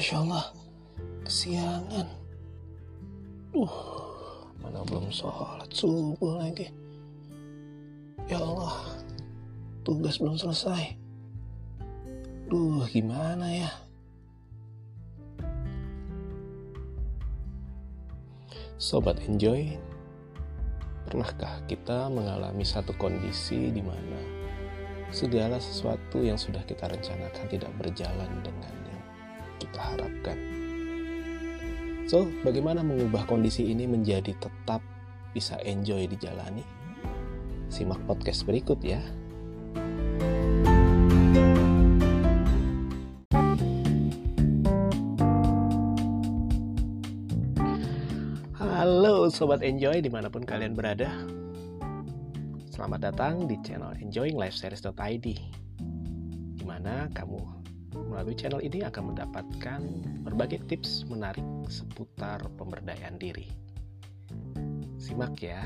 Masya Allah, kesiangan. Uh, mana belum sholat subuh lagi. Ya Allah, tugas belum selesai. Duh, gimana ya? Sobat enjoy, pernahkah kita mengalami satu kondisi di mana segala sesuatu yang sudah kita rencanakan tidak berjalan dengan kita harapkan? So, bagaimana mengubah kondisi ini menjadi tetap bisa enjoy dijalani? Simak podcast berikut ya. Halo Sobat Enjoy di mana pun kalian berada Selamat datang di channel enjoyinglifeseries.id Di mana kamu melalui channel ini akan mendapatkan berbagai tips menarik seputar pemberdayaan diri. Simak ya.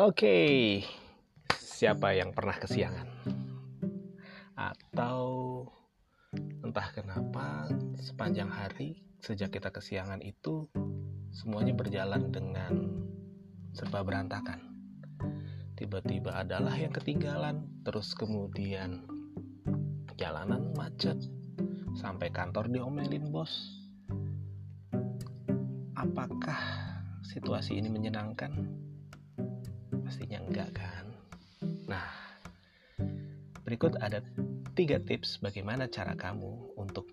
Oke, siapa yang pernah kesiangan? Atau entah kenapa sepanjang hari sejak kita kesiangan itu semuanya berjalan dengan serba berantakan. Tiba-tiba adalah yang ketinggalan, terus kemudian jalanan macet, sampai kantor diomelin bos. Apakah situasi ini menyenangkan? Pastinya enggak kan? Nah, berikut ada tiga tips bagaimana cara kamu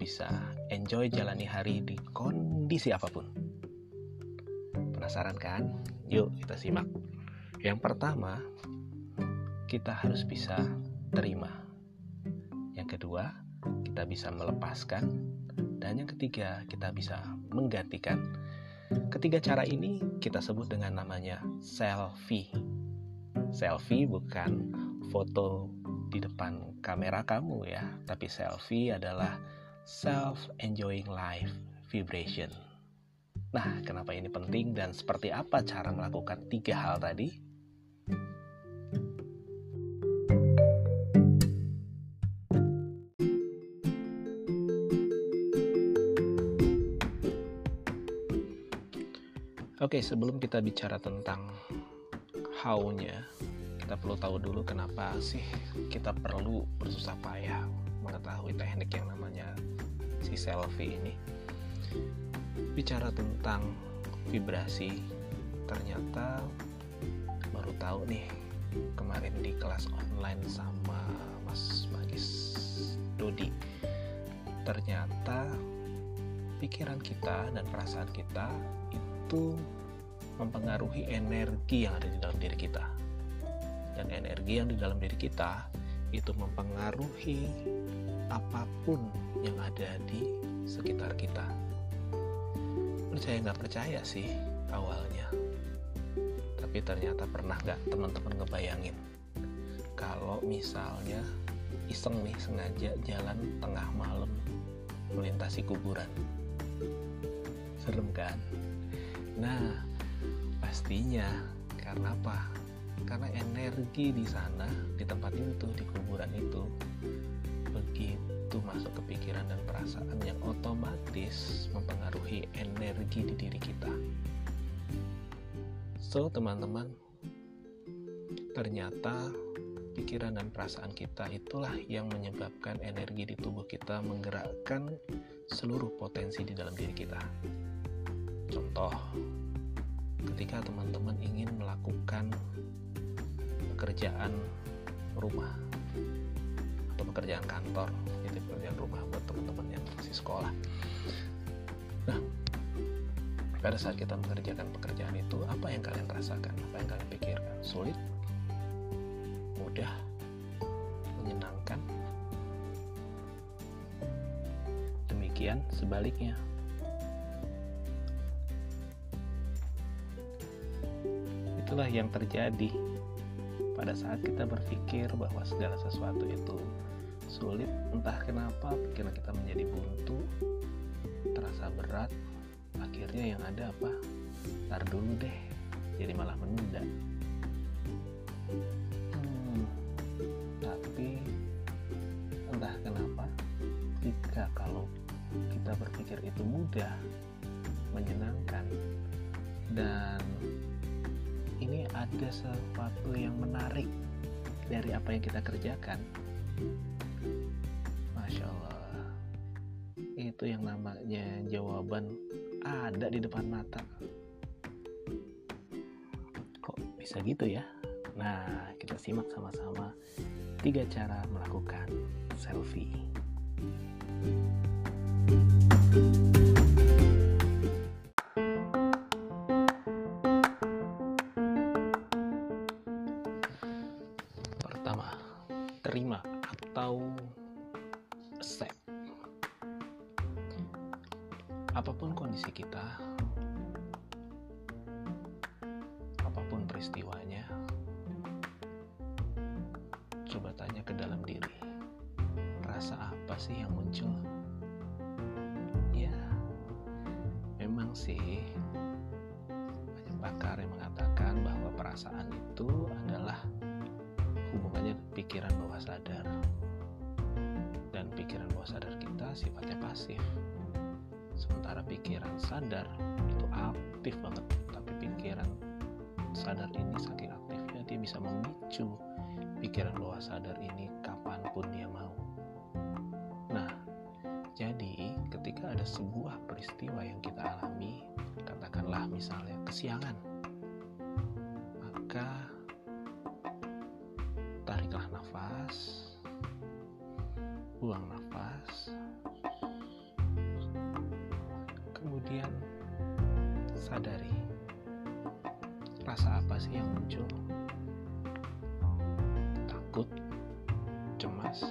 bisa enjoy jalani hari di kondisi apa pun. Penasaran kan? Yuk kita simak. Yang pertama, kita harus bisa terima. Yang kedua, kita bisa melepaskan. Dan yang ketiga, kita bisa menggantikan. Ketiga cara ini kita sebut dengan namanya selfie selfie bukan foto di depan kamera kamu ya, tapi selfie adalah self enjoying life vibration. Nah, kenapa ini penting dan seperti apa cara melakukan tiga hal tadi? Oke, sebelum kita bicara tentang how-nya, kita perlu tahu dulu kenapa sih kita perlu bersusah payah mengetahui teknik yang namanya si selfie ini. Bicara tentang vibrasi, ternyata baru tahu nih kemarin di kelas online sama Mas Magis Dodi. Ternyata pikiran kita dan perasaan kita itu mempengaruhi energi yang ada di dalam diri kita. Dan energi yang di dalam diri kita itu mempengaruhi apa pun yang ada di sekitar kita. Percaya nggak percaya sih awalnya. Tapi ternyata pernah nggak teman-teman ngebayangin kalau misalnya iseng nih sengaja jalan tengah malam melintasi kuburan. Serem kan? Nah, Pastinya, karena apa? Karena energi di sana, di tempat itu, di kuburan itu, begitu masuk ke pikiran dan perasaan yang otomatis mempengaruhi energi di diri kita. So, teman-teman, ternyata pikiran dan perasaan kita itulah yang menyebabkan energi di tubuh kita menggerakkan seluruh potensi di dalam diri kita. Contoh, ketika teman-teman ingin melakukan pekerjaan rumah atau pekerjaan kantor itu pekerjaan rumah buat teman-teman yang masih sekolah. Nah pada saat kita mengerjakan pekerjaan itu apa yang kalian rasakan? Apa yang kalian pikirkan? Sulit? Mudah? Menyenangkan? Demikian sebaliknya. Itulah yang terjadi pada saat kita berpikir bahwa segala sesuatu itu sulit entah kenapa pikiran kita menjadi buntu terasa berat. Akhirnya yang ada apa? Ntar dulu deh jadi malah menunda. Hmm, tapi entah kenapa jika kalau kita berpikir itu mudah menyenangkan dan ini ada sesuatu yang menarik dari apa yang kita kerjakan itu yang namanya jawaban ada di depan mata. Kok bisa gitu ya? Nah kita simak sama-sama tiga cara melakukan selfie. Pertama terima atau accept apa pun kondisi kita, apa pun peristiwanya, coba tanya ke dalam diri, rasa apa sih yang muncul? Ya, memang sih banyak pakar yang mengatakan bahwa perasaan itu adalah hubungannya pikiran bawah sadar dan pikiran bawah sadar kita sifatnya pasif sementara pikiran sadar itu aktif banget. Tapi pikiran sadar ini saking aktifnya dia bisa memicu pikiran bawah sadar ini kapan pun dia mau. Nah jadi ketika ada sebuah peristiwa yang kita alami katakanlah misalnya kesiangan sadari rasa apa sih yang muncul? Takut? Cemas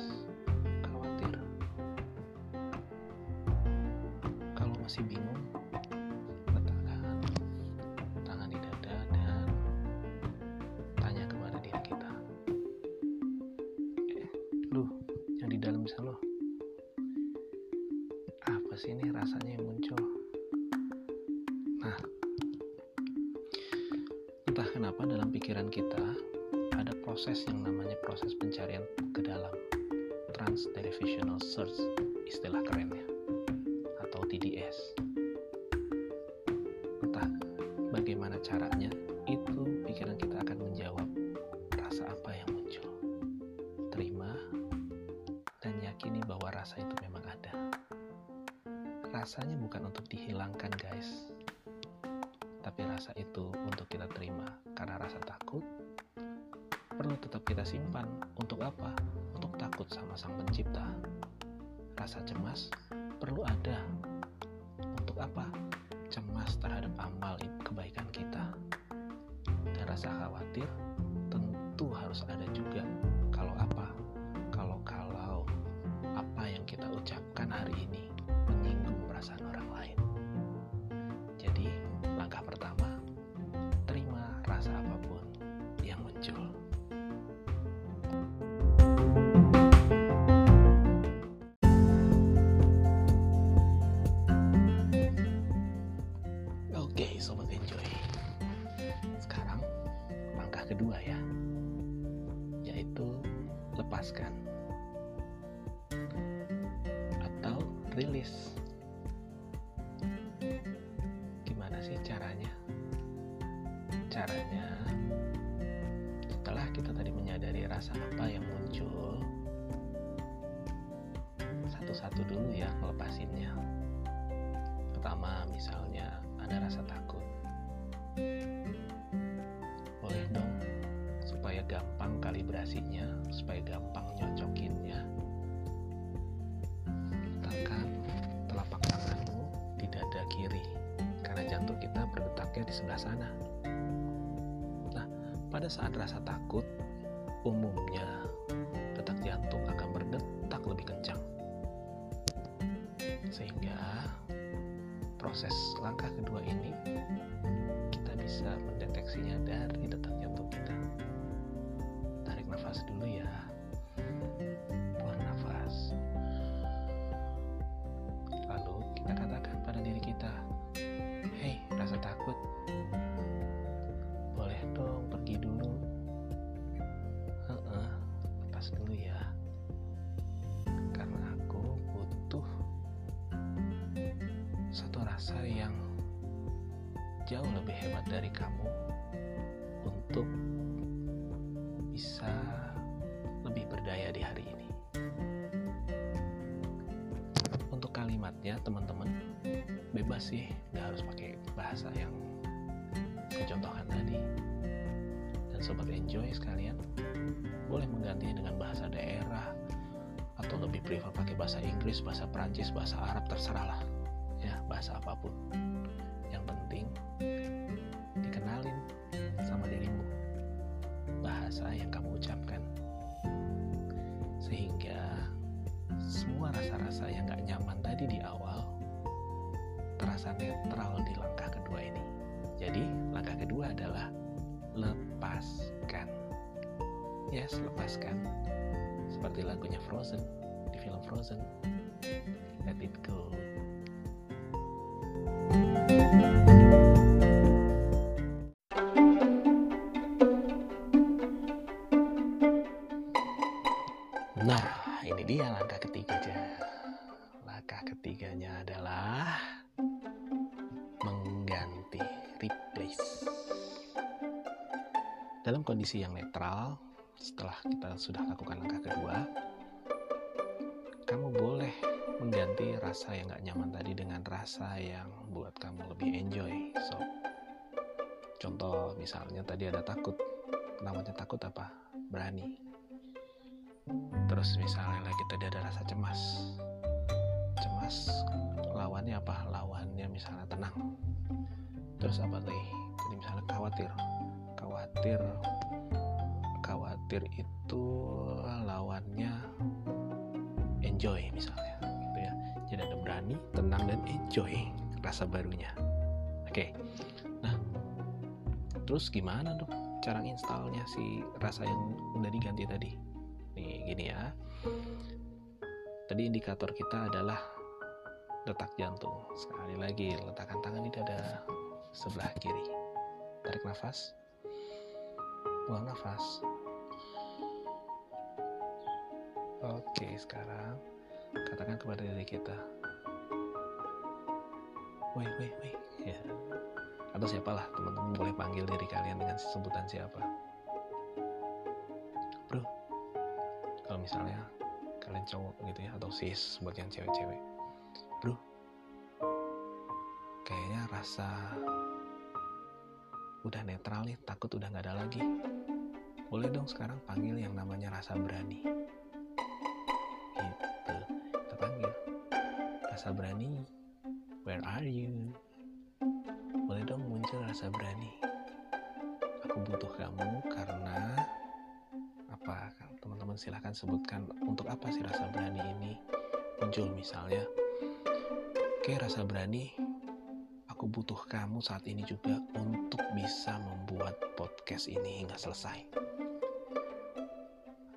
entah kenapa dalam pikiran kita ada proses yang namanya proses pencarian ke dalam Transdivisional Search, istilah kerennya, atau TDS. Entah bagaimana caranya, tetap kita simpan untuk apa? Untuk takut sama sang pencipta. Rasa cemas perlu ada untuk apa? Cemas terhadap amal kebaikan kita. Dan rasa khawatir tentu harus ada juga. Satu-satu dulu ya melepasinnya. Pertama, misalnya ada rasa takut. Boleh dong, supaya gampang kalibrasinya, supaya gampang nyocokinnya. Letakkan telapak tanganmu di dada kiri, karena jantung kita berdetaknya di sebelah sana. Nah, pada saat rasa takut, umumnya proses langkah kedua ini kita bisa mendeteksinya dari detak jantung kita. Tarik nafas dulu ya. Jauh lebih hebat dari kamu untuk bisa lebih berdaya di hari ini. Untuk kalimatnya, teman-teman, bebas sih, nggak harus pakai bahasa yang kecontohan tadi. Dan sobat enjoy sekalian, boleh menggantinya dengan bahasa daerah atau lebih prefer pakai bahasa Inggris, bahasa Prancis, bahasa Arab terserah lah. Ya, bahasa apa pun. Bahasa yang kamu ucapkan. Sehingga semua rasa-rasa yang gak nyaman tadi di awal terasa netral di langkah kedua ini. Jadi langkah kedua adalah lepaskan. Yes lepaskan. Seperti lagunya Frozen di film Frozen. Let it go Nah, ini dia langkah ketiganya. Langkah ketiganya adalah mengganti, replace. Dalam kondisi yang netral, setelah kita sudah lakukan langkah kedua, kamu boleh mengganti rasa yang gak nyaman tadi dengan rasa yang buat kamu lebih enjoy. So, contoh misalnya tadi ada takut. Namanya takut apa? Berani terus misalnya lagi tadi ada rasa cemas. Cemas lawannya apa? Lawannya misalnya tenang. Terus apa lagi? Jadi misalnya khawatir. Khawatir khawatir itu lawannya enjoy misalnya gitu ya. Jadi ada berani tenang dan enjoy rasa barunya. Oke. Nah terus gimana dong cara installnya si rasa yang udah diganti tadi gini ya. Tadi indikator kita adalah detak jantung. Sekali lagi letakkan tangan di dada sebelah kiri. Tarik nafas. Buang nafas. Oke sekarang katakan kepada diri kita. Woi woi woi ya. Atau siapalah teman-teman boleh panggil diri kalian dengan sebutan siapa misalnya kalian cowok gitu ya atau sis buat yang cewek-cewek. Bro kayaknya rasa udah netral nih takut udah nggak ada lagi. Boleh dong sekarang panggil yang namanya rasa berani. Gitu kita panggil. Rasa berani where are you? Boleh dong muncul rasa berani. Aku butuh kamu karena apa teman-teman silahkan sebutkan untuk apa sih rasa berani ini muncul misalnya. Oke rasa berani aku butuh kamu saat ini juga untuk bisa membuat podcast ini hingga selesai.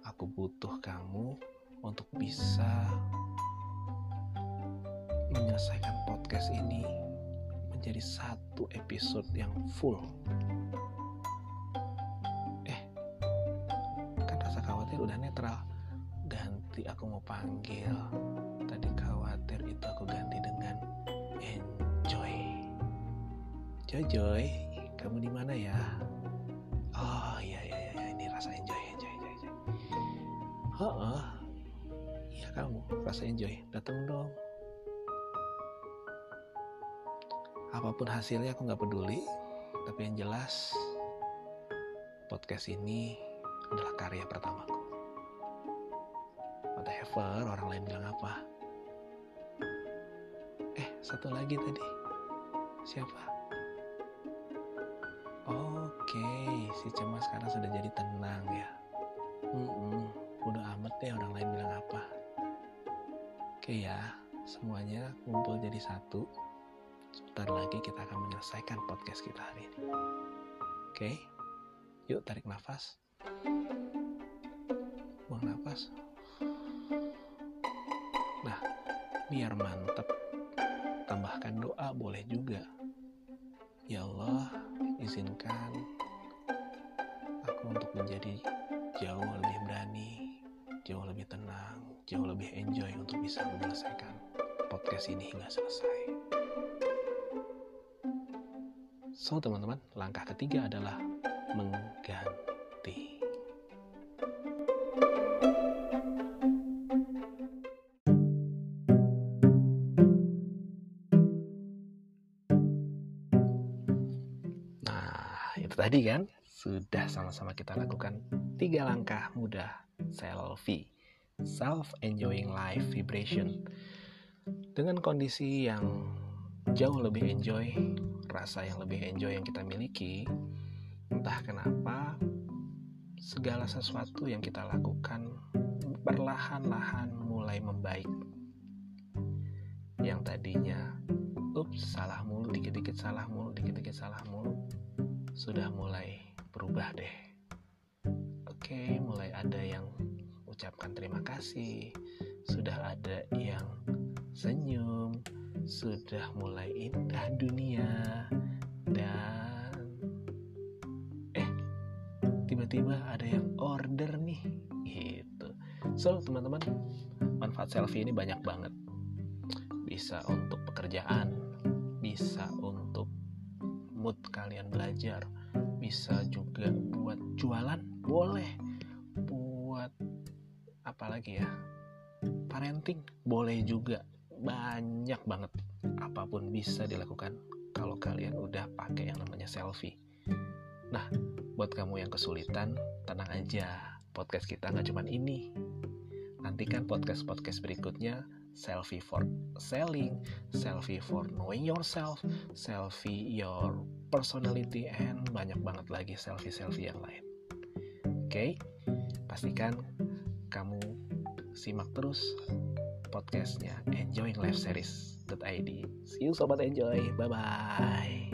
Aku butuh kamu untuk bisa menyelesaikan podcast ini menjadi satu episode yang full udah netral. Ganti aku mau panggil. Tadi khawatir itu aku ganti dengan enjoy. Jojoy kamu di mana ya? Oh iya iya iya ini rasa enjoy enjoy enjoy, enjoy. oh, iya kamu rasa enjoy. Datang dong. Apa pun hasilnya aku nggak peduli tapi yang jelas podcast ini adalah karya pertamaku whatever orang lain bilang apa? Eh satu lagi tadi. Siapa? Oke si cemas sekarang sudah jadi tenang ya. Mm-mm, udah amat deh orang lain bilang apa. Oke ya semuanya kumpul jadi satu. Sebentar lagi kita akan menyelesaikan podcast kita hari ini. Oke yuk tarik nafas. Buang nafas Nah, biar mantep, tambahkan doa boleh juga. Ya Allah, izinkan aku untuk menjadi jauh lebih berani, jauh lebih tenang, jauh lebih enjoy untuk bisa menyelesaikan podcast ini hingga selesai. So, teman-teman, langkah ketiga adalah mengganti. Tadi kan sudah sama-sama kita lakukan tiga langkah mudah selfie, self enjoying life vibration. Dengan kondisi yang jauh lebih enjoy, rasa yang lebih enjoy yang kita miliki, entah kenapa segala sesuatu yang kita lakukan perlahan-lahan mulai membaik. Yang tadinya, ups, salah mulu, dikit-dikit salah mulu, dikit-dikit salah mulu, sudah mulai berubah deh. Oke, mulai ada yang ucapkan terima kasih, sudah ada yang senyum, sudah mulai indah dunia, dan eh, tiba-tiba ada yang order nih, gitu. So, teman-teman, manfaat selfie ini banyak banget. Bisa untuk pekerjaan, bisa untuk mood kalian belajar, bisa juga buat jualan, boleh. Buat apa lagi ya? Parenting, boleh juga. Banyak banget. Apa pun bisa dilakukan kalau kalian udah pakai yang namanya selfie. Nah, buat kamu yang kesulitan, tenang aja. Podcast kita nggak cuma ini. Nantikan podcast-podcast berikutnya selfie for selling, selfie for knowing yourself, selfie your personality, and banyak banget lagi selfie-selfie yang lain. Oke, okay? pastikan kamu simak terus podcastnya Enjoying Life Series.id. See you sobat enjoy, bye bye.